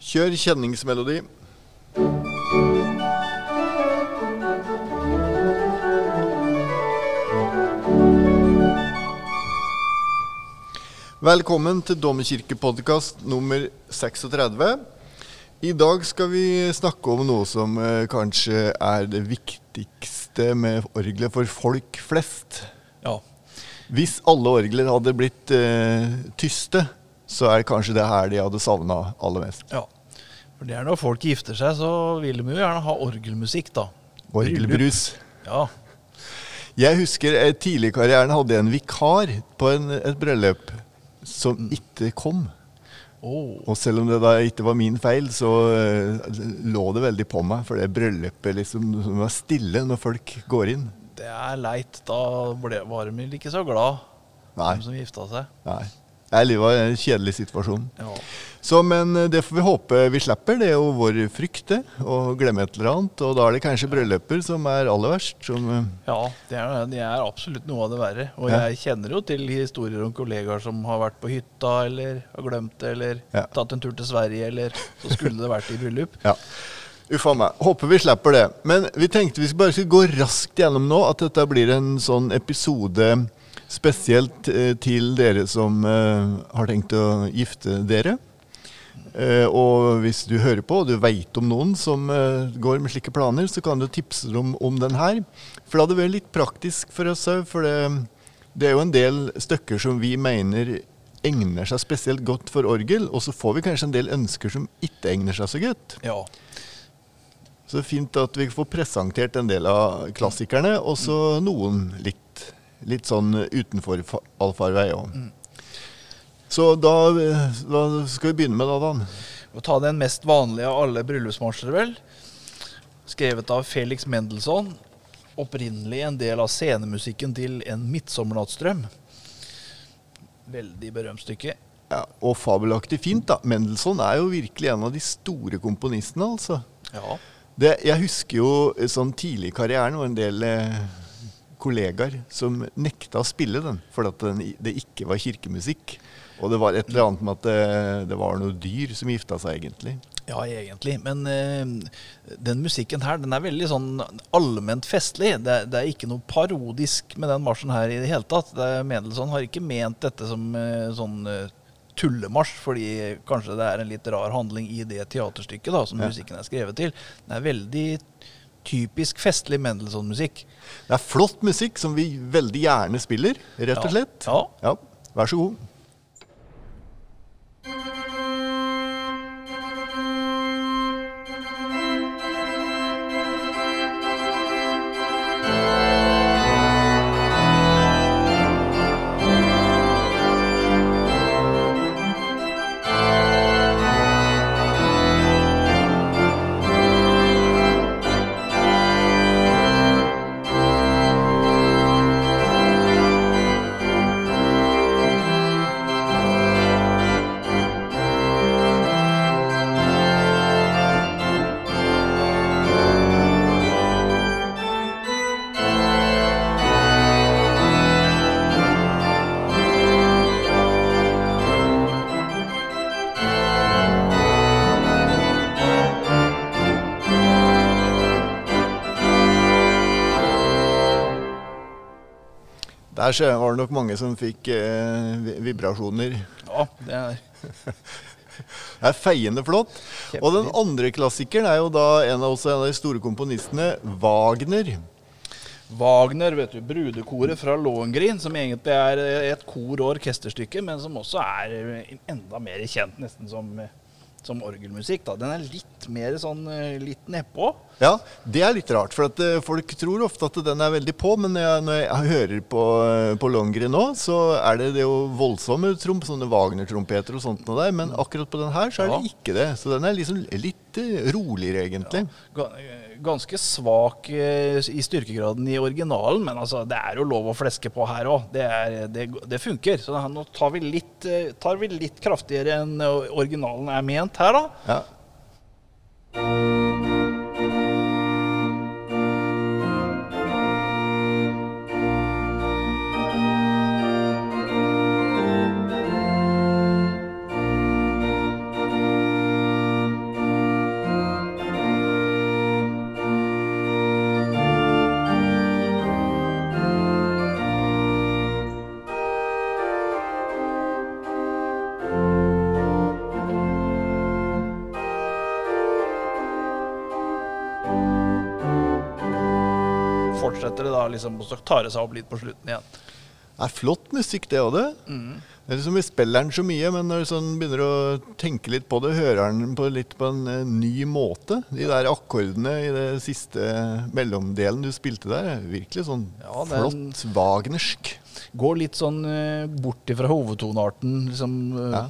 Kjør kjenningsmelodi. Velkommen til Domkirkepodkast nummer 36. I dag skal vi snakke om noe som eh, kanskje er det viktigste med orgelet for folk flest. Ja. Hvis alle orgler hadde blitt eh, tyste, så er det kanskje det her de hadde savna aller mest. ja. For det er når folk gifter seg, så vil de jo gjerne ha orgelmusikk, da. Orgelbrus. Ja. Jeg husker eh, tidlig i karrieren hadde jeg en vikar på en, et bryllup som ikke kom. Oh. Og selv om det da ikke var min feil, så uh, lå det veldig på meg. For det bryllupet liksom det var stille når folk går inn. Det er leit. Da ble, var de ikke så glad, Nei. de som gifta seg. nei. Det var en kjedelig situasjon. Ja. Så, men eh, det får vi håpe vi slipper. Det er jo vår frykt, det. Å glemme et eller annet. Og da er det kanskje brylluper som er aller verst. Som, eh, Ja, det er, det er absolutt noe av det verre. Og Ja. jeg kjenner jo til historier om kollegaer som har vært på hytta, eller har glemt det, eller Ja. tatt en tur til Sverige, eller så skulle det vært i bryllup. Ja. Uffa meg. Håper vi slipper det. Men vi tenkte vi bare skulle gå raskt gjennom nå, at dette blir en sånn episode spesielt eh, til dere som eh, har tenkt å gifte dere. Eh, og hvis du hører på, og du veit om noen som går med slike planer, så kan du tipse dem om den her. For det hadde vært litt praktisk for oss òg, for det, det er jo en del stykker som vi mener egner seg spesielt godt for orgel, og så får vi kanskje en del ønsker som ikke egner seg så godt. Ja. Så det er fint at vi får presentert en del av klassikerne, og så noen litt, litt sånn utenfor fa- allfarvei òg. Så da da, skal vi begynne med da, Dan? Vi ta den mest vanlige av alle bryllupsmarsjer, vel. Skrevet av Felix Mendelssohn. Opprinnelig en del av scenemusikken til En midtsommernattsdrøm. Veldig berømt stykke. Ja, og fabelaktig fint, da. Mendelssohn er jo virkelig en av de store komponistene, altså. Ja. Det, jeg husker jo eh, sånn tidlig i karrieren og en del eh, kollegaer som nekta å spille den fordi det ikke var kirkemusikk. Og det var et eller annet med at det, det var noe dyr som gifta seg, egentlig. Ja, egentlig. Men eh, den musikken her, den er veldig sånn allment festlig. Det, det er ikke noe parodisk med den marsjen her i det hele tatt. Det Mendelssohn har ikke ment dette som eh, sånn eh, tullemarsj, fordi kanskje det er en litt rar handling i det teaterstykket da, som Ja. musikken er skrevet til. Den er veldig typisk festlig Mendelssohn-musikk. Det er flott musikk som vi veldig gjerne spiller, rett og Ja. slett. Ja. Ja, vær så god. Der så var det nok mange som fikk eh, vibrasjoner. Ja, det er Det er feiende flott. Og den andre klassikeren er jo da en av, også en av de store komponistene, Wagner. Wagner, vet du, brudekoret fra Lohengrin, som egentlig er et kor- og orkesterstykke, men som også er enda mer kjent nesten som, som orgelmusikk. Da. Den er litt mer sånn eh, litt nedpå. Ja, det er litt rart, for at eh, folk tror ofte at den er veldig på, men når jeg, når jeg hører på, eh, på Longren nå, så er det, det jo voldsomme tromp, sånne Wagner-trompeter og sånt noe der, men akkurat på den her så er det ikke det. Så den er liksom litt roligere, egentlig. Ga- Ganske svak eh, i styrkegraden i originalen, men altså, det er jo lov å fleske på her òg. Det, det, det funker. Så nå tar vi, litt, eh, tar vi litt kraftigere enn eh, originalen er ment her, da. Ja. Liksom, og så tar det seg opp litt på slutten igjen. Det er flott musikk, det òg, det. Det er liksom Vi spiller den så mye, men når du sånn begynner å tenke litt på det, hører den på litt på en eh, ny måte. De der akkordene i det siste mellomdelen du spilte der, er virkelig sånn Ja, flott wagnersk. Går litt sånn uh, bort ifra hovedtonearten. Liksom, Uh, Ja.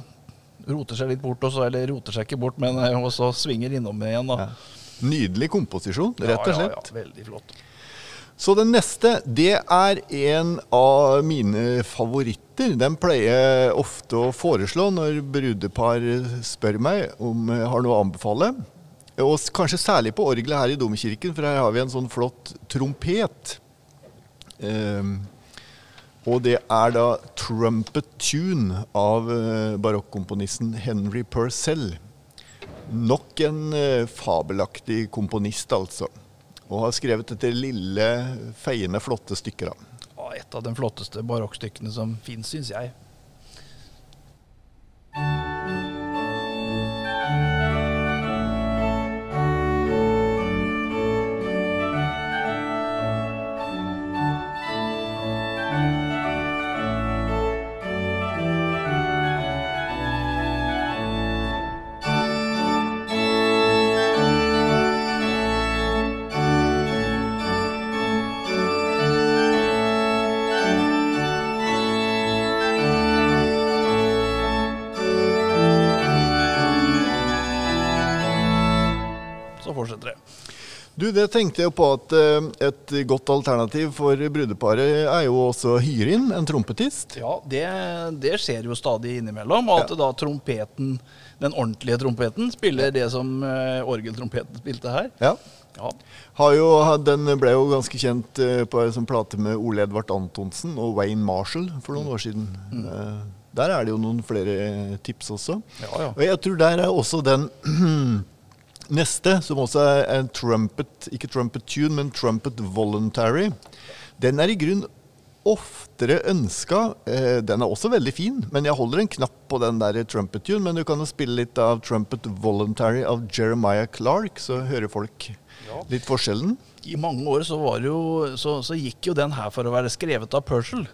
Roter seg litt bort, også, eller roter seg ikke bort, men også og svinger innom igjen. Ja. Nydelig komposisjon, rett og slett. Ja, ja, ja, veldig flott. Så den neste, det er en av mine favoritter. Den pleier jeg ofte å foreslå når brudepar spør meg om jeg har noe å anbefale. Og kanskje særlig på orgelet her i Domkirken, for her har vi en sånn flott trompet. Um, og det er da 'Trumpet Tune' av eh, barokkomponisten Henry Purcell. Nok en eh, fabelaktig komponist, altså. Og har skrevet dette lille, feiende, flotte stykket. Et av de flotteste barokkstykkene som fins, syns jeg. Det tenkte jeg på at eh, et godt alternativ for brudeparet er jo også å hyre inn en trompetist. Ja, det, det skjer jo stadig innimellom. Og at Ja. da trompeten, den ordentlige trompeten, spiller det som uh, orgeltrompeten spilte her. Ja. Ja. Har jo, den ble jo ganske kjent eh, på en sånn plate med Ole Edvard Antonsen og Wayne Marshall for noen år siden. Mm. Der er det jo noen flere tips også. Ja, ja. Og jeg tror der er også den neste, som også er en trumpet, ikke trumpet tune, men trumpet voluntary. Den er i grunn oftere ønska. Eh, den er også veldig fin, men jeg holder en knapp på den der trumpet tune. Men du kan jo spille litt av trumpet voluntary av Jeremiah Clark, så hører folk Ja. litt forskjellen. I mange år så, var jo, så, så gikk jo den her for å være skrevet av Purcell.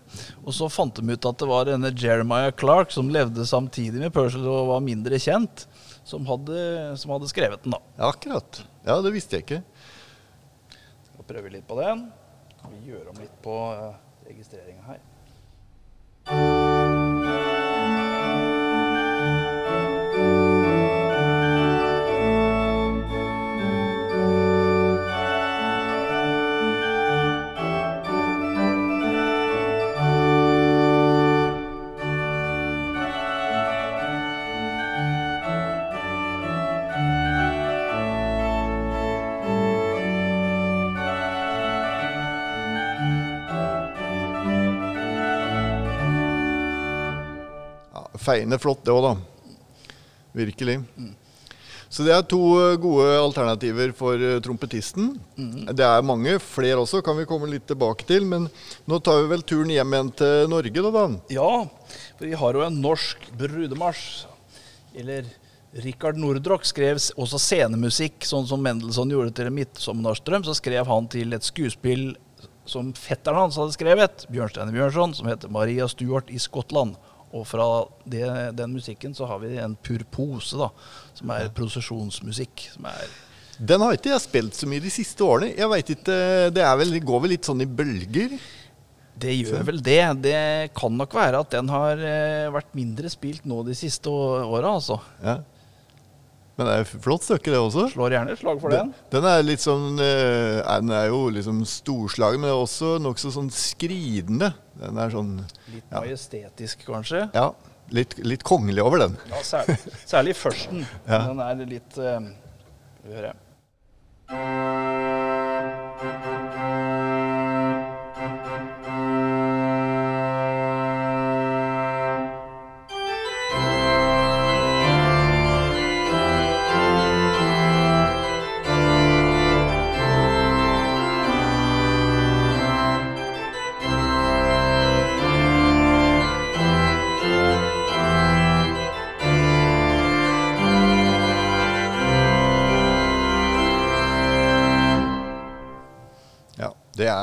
Og så fant de ut at det var denne Jeremiah Clark, som levde samtidig med Purcell og var mindre kjent, som hadde, som hadde skrevet den. da. Ja, akkurat. Ja, det visste jeg ikke. Skal prøve litt på den. Vi gjør om litt på uh, registreringa her. Feiende flott, det òg, da. Virkelig. Så det er to eh, gode alternativer for trompetisten. trompetisten. Det er mange flere også, kan vi komme litt tilbake til. Men nå tar vi vel turen hjem igjen til Norge, da. Dan. Ja, for vi har jo en norsk brudemarsj. Eller Rikard Nordrock skrev også scenemusikk, sånn som Mendelssohn gjorde til 'Midtsommernattsdrøm'. Så skrev han til et skuespill som fetteren hans hadde skrevet, Bjørnstein Bjørnson, som heter 'Maria Stuart i Skottland'. Og fra det, den musikken så har vi en purpose, da, som er prosesjonsmusikk. Som er Den har ikke jeg spilt så mye de siste årene. Jeg vet ikke, Det er vel, går vel litt sånn i bølger? Det gjør vel det. Det kan nok være at den har eh, vært mindre spilt nå de siste åra, altså. Ja. Men det er flott stykke, det også. Slår gjerne et slag for den. Den er litt sånn eh, Den er jo liksom storslagen, men det også nokså sånn skridende. Den er sånn Litt Ja. majestetisk, kanskje. Ja, litt, litt kongelig over den. Ja, særlig, særlig førsten. Ja. Den er litt uh, Skal vi høre.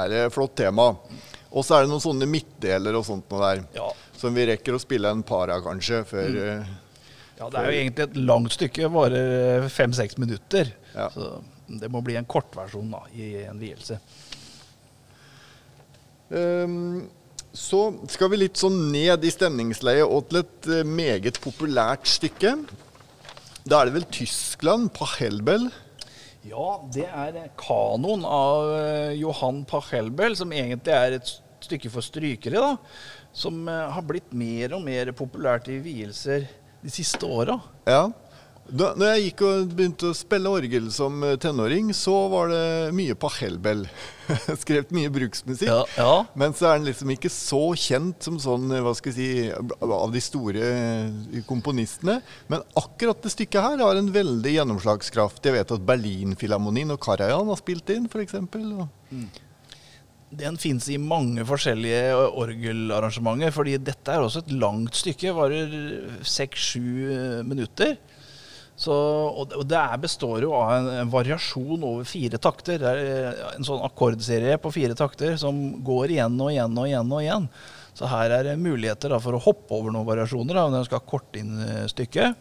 Er et flott tema. Og så er det noen sånne midtdeler og sånt noe der. Ja. Som vi rekker å spille en par av, kanskje, før Mm. eh, ja, det er jo egentlig et langt stykke, varer fem-seks minutter. Ja. Så det må bli en kortversjon da, i en vielse. Um, Så skal vi litt sånn ned i stemningsleiet og til et eh, meget populært stykke. Da er det vel Tyskland, Pachelbel. Ja, det er kanon av eh, Johan Pachelbel, som egentlig er et stykke for strykere, da. Som eh, har blitt mer og mer populært i vielser de siste åra. Ja. Da når jeg gikk og begynte å spille orgel som eh, tenåring, så var det mye Pachelbel. Skrevet mye bruksmusikk. Ja, ja. Men så er den liksom ikke så kjent som sånn, hva skal jeg si, av de store eh, komponistene. Men akkurat det stykket her har en veldig gjennomslagskraft. Jeg vet at Berlinfilharmonien og Karajan har spilt inn, f.eks. Den fins i mange forskjellige orgelarrangementer, fordi dette er også et langt stykke. Varer seks-sju minutter. Så, og det- er, består jo av en, en variasjon over fire takter. Det er eh, en sånn akkordserie på fire takter som går igjen og igjen og igjen. og igjen. Så her er det muligheter da, for å hoppe over noen variasjoner da, når en skal korte inn eh, stykket.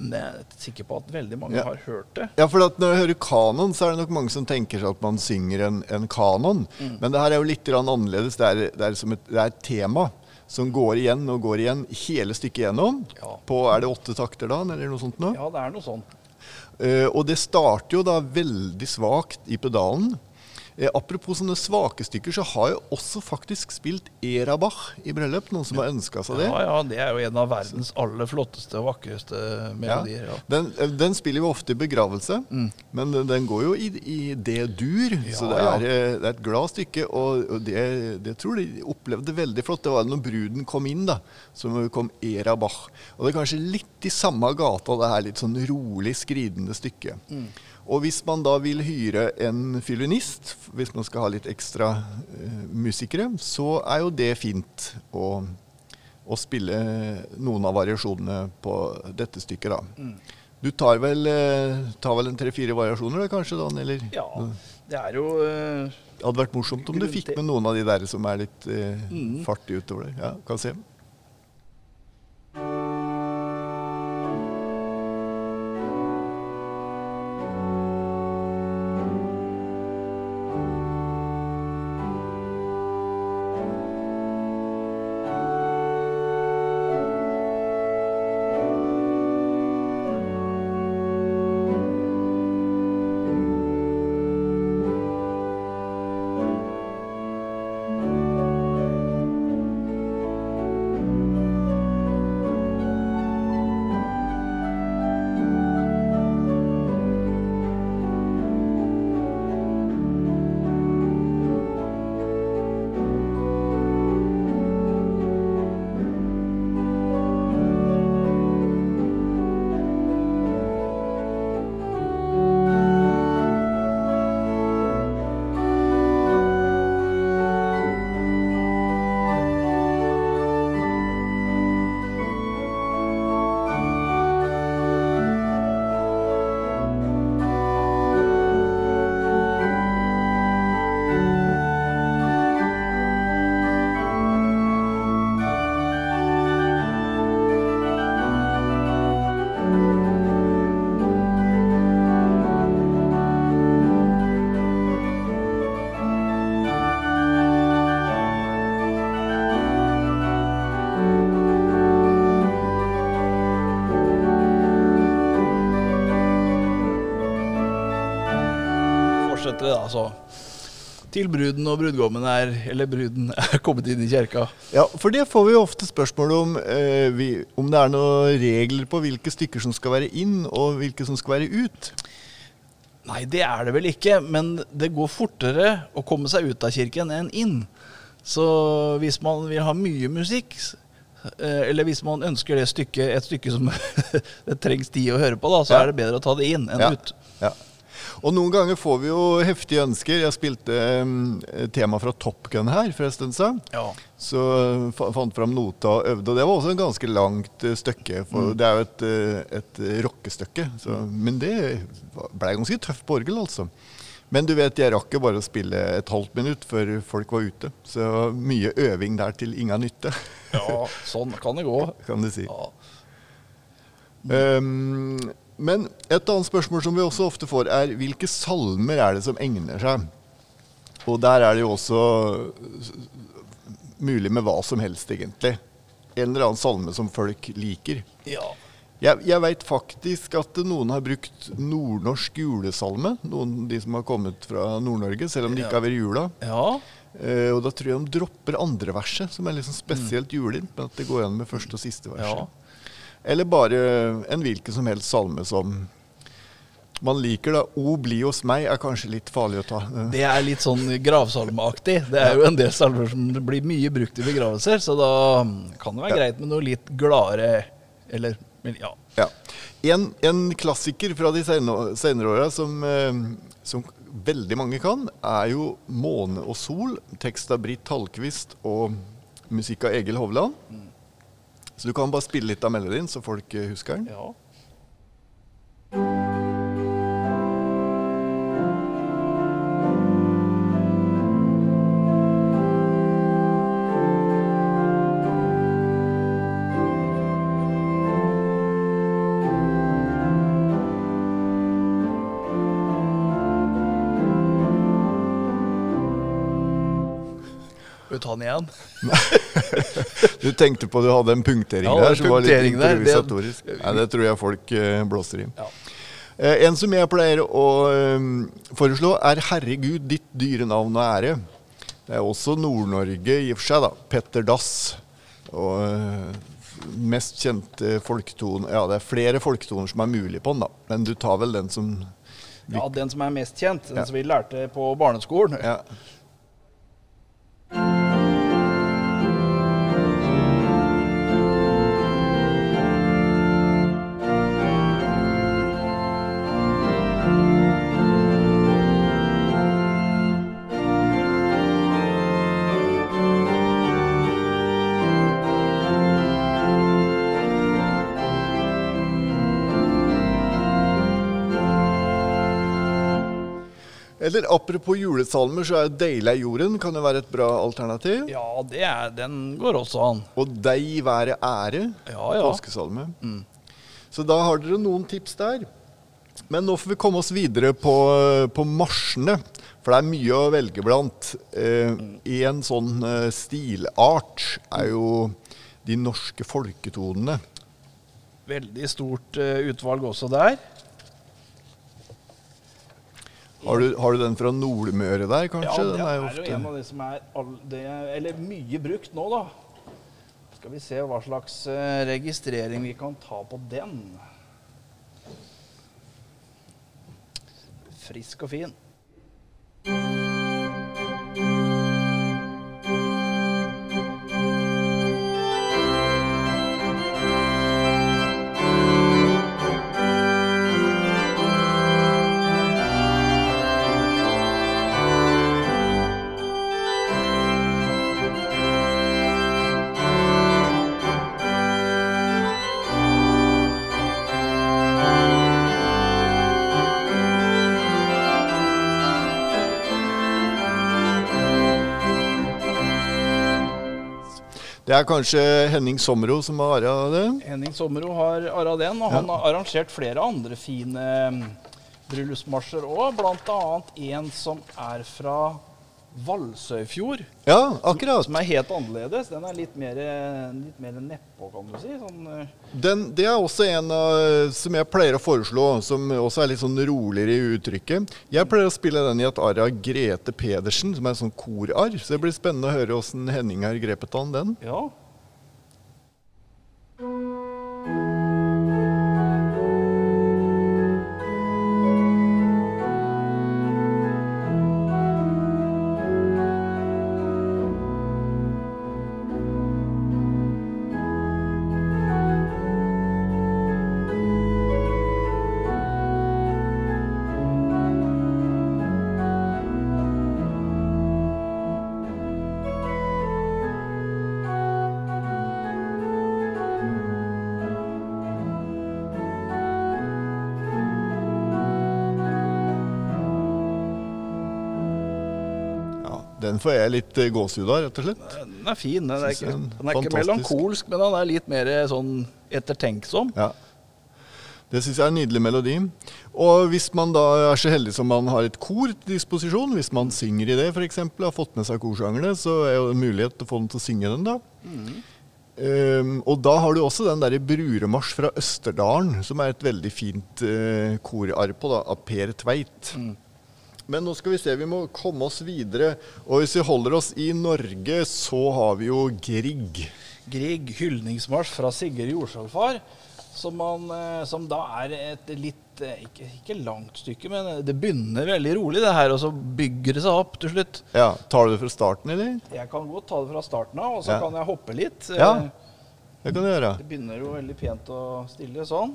Men jeg er sikker på at veldig mange Ja. har hørt det. Ja, for at Når jeg hører kanon, så er det nok mange som tenker seg at man synger en, en kanon. Men det her er jo litt annerledes. Det er, det, er som et, det er et tema som går igjen og går igjen hele stykket gjennom. Ja. På, er det åtte takter da, eller noe sånt nå? Ja, det er noe sånt. Uh, og det starter jo da veldig svakt i pedalen. Eh, apropos sånne svake stykker, så har jeg også faktisk spilt Erabach i bryllup. Noen som har ønska seg det. Ja, ja, det er jo en av verdens aller flotteste og vakreste melodier. Ja. Den, eh, den spiller vi ofte i begravelse, men den, den går jo i, i D-dur. så det er, eh, det er et glad stykke, og, og det, det tror de opplevde veldig flott. Det var når bruden kom inn, da, som kom Erabach. Og det er kanskje litt i samme gata, det her litt sånn rolig skridende stykket. Og hvis man da vil hyre en fiolinist, hvis man skal ha litt ekstra uh, musikere, så er jo det fint å, å spille noen av variasjonene på dette stykket, da. Du tar vel, eh, tar vel en tre-fire variasjoner, da, kanskje, Dan? Eller? Ja, det er jo uh, Det hadde vært morsomt om du fikk med noen av de der som er litt uh, Mm. fartige utover det. Ja, kan se. Det, da, så. Til bruden og brudgommen er Eller bruden er kommet inn i kirka. Ja, for det får vi jo ofte spørsmål om eh, vi, om det er noen regler på hvilke stykker som skal være inn, og hvilke som skal være ut. Nei, det er det vel ikke, men det går fortere å komme seg ut av kirken enn inn. Så hvis man vil ha mye musikk, eh, eller hvis man ønsker det stykket, et stykke som det trengs tid å høre på, da, så Ja. er det bedre å ta det inn enn Ja. ut. Ja. Og noen ganger får vi jo heftige ønsker. Jeg spilte um, tema fra Top Gun her for en stund siden. Ja. Så fant fram nota og øvde. Og det var også en ganske langt uh, stykke. For det er jo et, eh, et rockestykke. Så, men det blei ganske tøft på orgel, altså. Men du vet, jeg rakk jo bare å spille et halvt minutt før folk var ute. Så mye øving der til ingen nytte, Ja, sånn kan det gå. kan du si. Ja. Um, men et annet spørsmål som vi også ofte får, er hvilke salmer er det som egner seg? Og der er det jo også mulig med hva som helst, egentlig. En eller annen salme som folk liker. ja. Jeg, jeg veit faktisk at noen har brukt nordnorsk julesalme. Noen de som har kommet fra Nord-Norge, selv om det ikke har vært jula. ja. Eh, og da tror jeg de dropper andre verset, som er liksom spesielt julint. Men at det går igjen med første og siste verset. Ja. Eller bare en hvilken som helst salme som man liker. da. O bli hos meg er kanskje litt farlig å ta. Det er litt sånn gravsalmeaktig. Det er jo en del salmer som blir mye brukt i begravelser, så da kan det være Ja. greit med noe litt gladere Eller ja. Ja. En, en klassiker fra de senere, senere åra som, eh, som veldig mange kan, er jo 'Måne og sol'. Tekst av Britt Hallquist og musikk av Egil Hovland. Så du kan bare spille litt av melodien, så folk eh, husker den. ja. Den igjen? Du tenkte på du hadde en punktering Ja, der, er som var litt improvisatorisk. der, det-. Nei, det tror jeg folk eh, blåser i. Ja. Eh, en som jeg pleier å eh, foreslå, er 'Herregud, ditt dyre navn og ære'. Det er også Nord-Norge i og for seg, da. Petter Dass. Og mest kjente folketoner Ja, det er flere folketoner som er mulig på den, da. Men du tar vel den som ja, den som er mest kjent. Den Ja. som vi lærte på barneskolen. Ja. Eller apropos julesalmer, så er 'Deilig er jorden' kan jo være et bra alternativ. Ja, det er, den går også an. Og 'Deg være ære'. Ja, ja. Påskesalme. Så da har dere noen tips der. Men nå får vi komme oss videre på, på marsjene. For det er mye å velge blant. Eh, en sånn eh, stilart er jo de norske folketonene. Veldig stort eh, utvalg også der. Har du, har du den fra Nordmøre der, kanskje? Ja, det den er, jo jo ofte en av de som er all, det, Eller mye brukt nå, da. Skal vi se hva slags eh, registrering vi kan ta på den. Frisk og fin. Det er kanskje Henning Sommero som har arra det? Henning Sommero har arra den, og han har arrangert flere andre fine mm, bryllupsmarsjer òg. Annet en som er fra Valsøyfjord. Ja, akkurat. Som er helt annerledes. Den er litt mer, litt mer nedpå, kan du si. Sånn, eh, Den, det er også en av, som jeg pleier å foreslå, som også er litt sånn roligere i uttrykket. Jeg pleier å spille den i et arr av Grete Pedersen, som er en sånn korarr. Så det blir spennende å høre åssen Henning har grepet an den. ja. Den får jeg litt eh, gåsehud av, rett og slett. Den er fin. Den er ikke, den er ikke melankolsk, men den er litt mer sånn ettertenksom. Ja. Det syns jeg er en nydelig melodi. Og hvis man da er så heldig som man har et kor til disposisjon, hvis man synger i det f.eks., har fått med seg korsangerne, så er det en mulighet til å få dem til å synge den, da. Um, og da har du også den derre Bruremarsj fra Østerdalen, som er et veldig fint uh, korarr på, da, av Per Tveit. Men nå skal vi se, vi må komme oss videre. Og hvis vi holder oss i Norge, så har vi jo Grieg. Grieg hyldningsmarsj fra Sigurd Jorsalfar. som, man, eh, som da er et litt eh, ikke, ikke langt stykke, men det begynner veldig rolig, det her, og så bygger det seg opp til slutt. Ja, Tar du det fra starten, eller? Jeg kan godt ta det fra starten av, og så Ja. kan jeg hoppe litt. Ja. Eh, Det kan du gjøre. Det begynner jo veldig pent og stille sånn.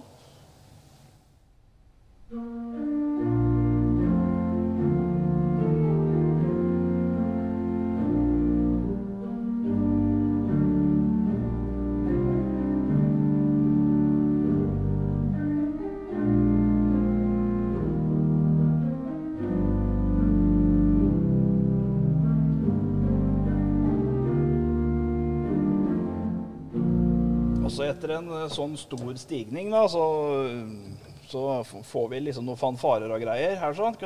Og så etter en eh, sånn stor stigning, da, så, så får vi liksom noen fanfarer og greier her sånn.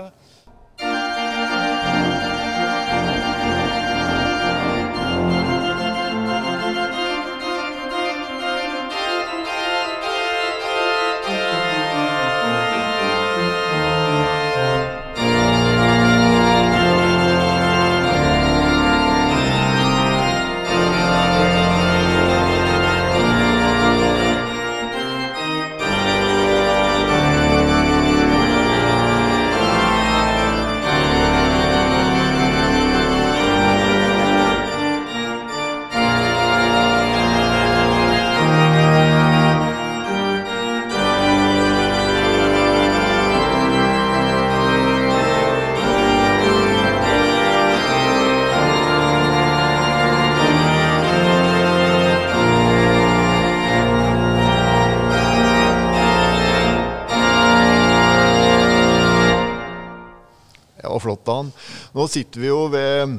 Var. Nå sitter vi jo ved,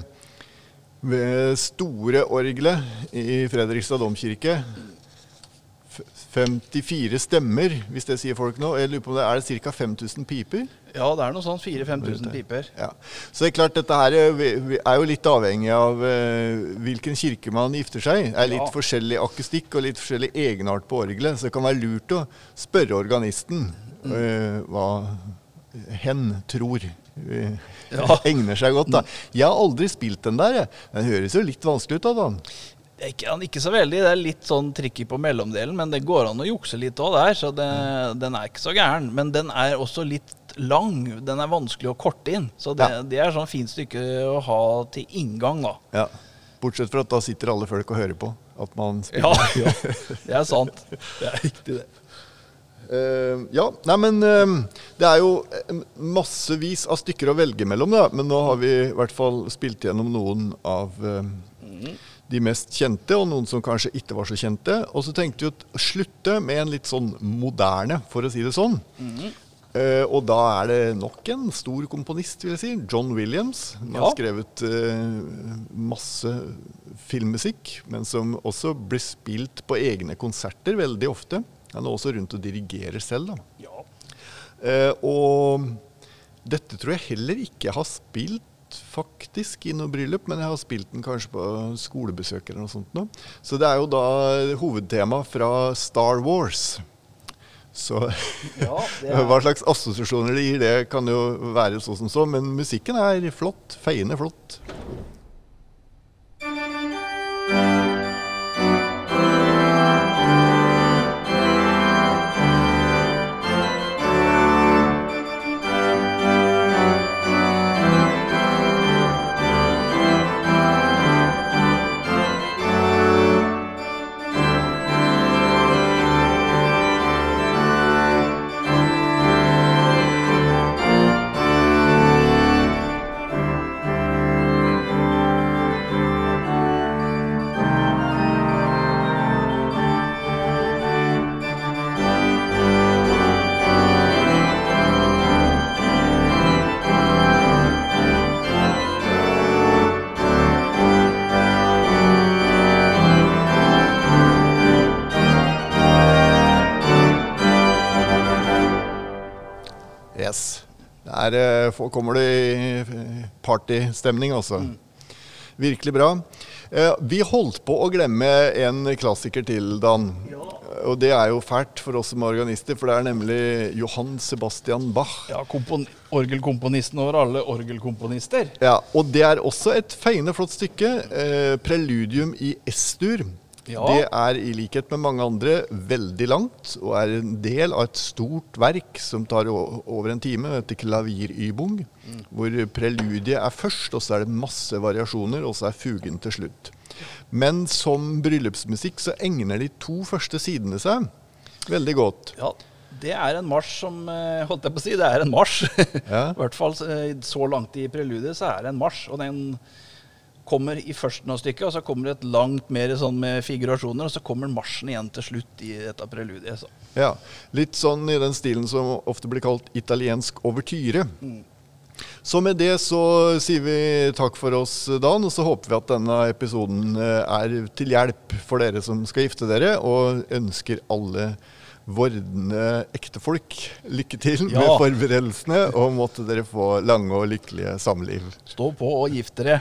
ved store orgelet i Fredrikstad domkirke. 54 stemmer, hvis det sier folk nå. Jeg lurer på om det Er det ca. 5000 piper? Ja, det er noe sånn 4000-5000 piper. Ja. Så det er klart, dette her er vi er jo litt avhengig av eh, hvilken kirke man gifter seg. Det er litt Ja. forskjellig akustikk og litt forskjellig egenart på orgelet. Så det kan være lurt å spørre organisten eh, hva hen tror eh, Ja. egner seg godt. da. Jeg har aldri spilt den der. jeg. Den høres jo litt vanskelig ut. da, ikke, ikke så veldig. Det er litt sånn tricky på mellomdelen, men det går an å jukse litt òg der. Så det, den er ikke så gæren. Men den er også litt lang. Den er vanskelig å korte inn. Så det, Ja. det er sånn fint stykke å ha til inngang, da. Ja. Bortsett fra at da sitter alle folk og hører på at man spiller. Ja, ja. Det er sant. Det er riktig, det. Eh, ja, nei, men uh, det er jo eh, massevis av stykker å velge mellom, da. Men nå har vi i hvert fall spilt gjennom noen av uh, de mest kjente, og noen som kanskje ikke var så kjente. Og så tenkte vi å slutte med en litt sånn moderne, for å si det sånn. Eh, og da er det nok en stor komponist, vil jeg si. John Williams. Han har skrevet masse filmmusikk, men som også blir spilt på egne konserter veldig ofte. Han er også rundt og dirigerer selv. da. Ja. Eh, og dette tror jeg heller ikke jeg har spilt faktisk i noe bryllup, men jeg har spilt den kanskje på skolebesøk eller noe sånt. Nå. Så det er jo da hovedtema fra Star Wars. Så Ja, er- hva slags assosiasjoner det gir, det kan jo være så som så, men musikken er flott. Feiende flott. Der eh, kommer det i partystemning, altså. Virkelig bra. Eh, Vi holdt på å glemme en klassiker til, Dan. Og det er jo fælt for oss som er organister, for det er nemlig Johan Sebastian Bach. Ja, orgelkomponisten over alle orgelkomponister. Ja, Og det er også et feiende flott stykke. Eh, preludium i S-dur. Ja. Det er i likhet med mange andre veldig langt, og er en del av et stort verk som tar over en time, etter klavirybung, hvor preludiet er først, og så er det masse variasjoner, og så er fugen til slutt. Men som bryllupsmusikk så egner de to første sidene seg veldig godt. Ja, det er en marsj som eh, Holdt jeg på å si, det er en marsj. Ja. I hvert fall eh, så langt i preludiet så er det en marsj. Og den kommer i førsten av stykket, og så kommer det et langt mer sånn med figurasjoner, og så kommer marsjen igjen til slutt i dette preludiet. Så. Ja, Litt sånn i den stilen som ofte blir kalt italiensk overtyre. Så med det så sier vi takk for oss, Dan, og så håper vi at denne episoden eh, er til hjelp for dere som skal gifte dere, og ønsker alle vordende ektefolk lykke til med forberedelsene, og måtte dere få lange og lykkelige samliv. Stå på og gift dere.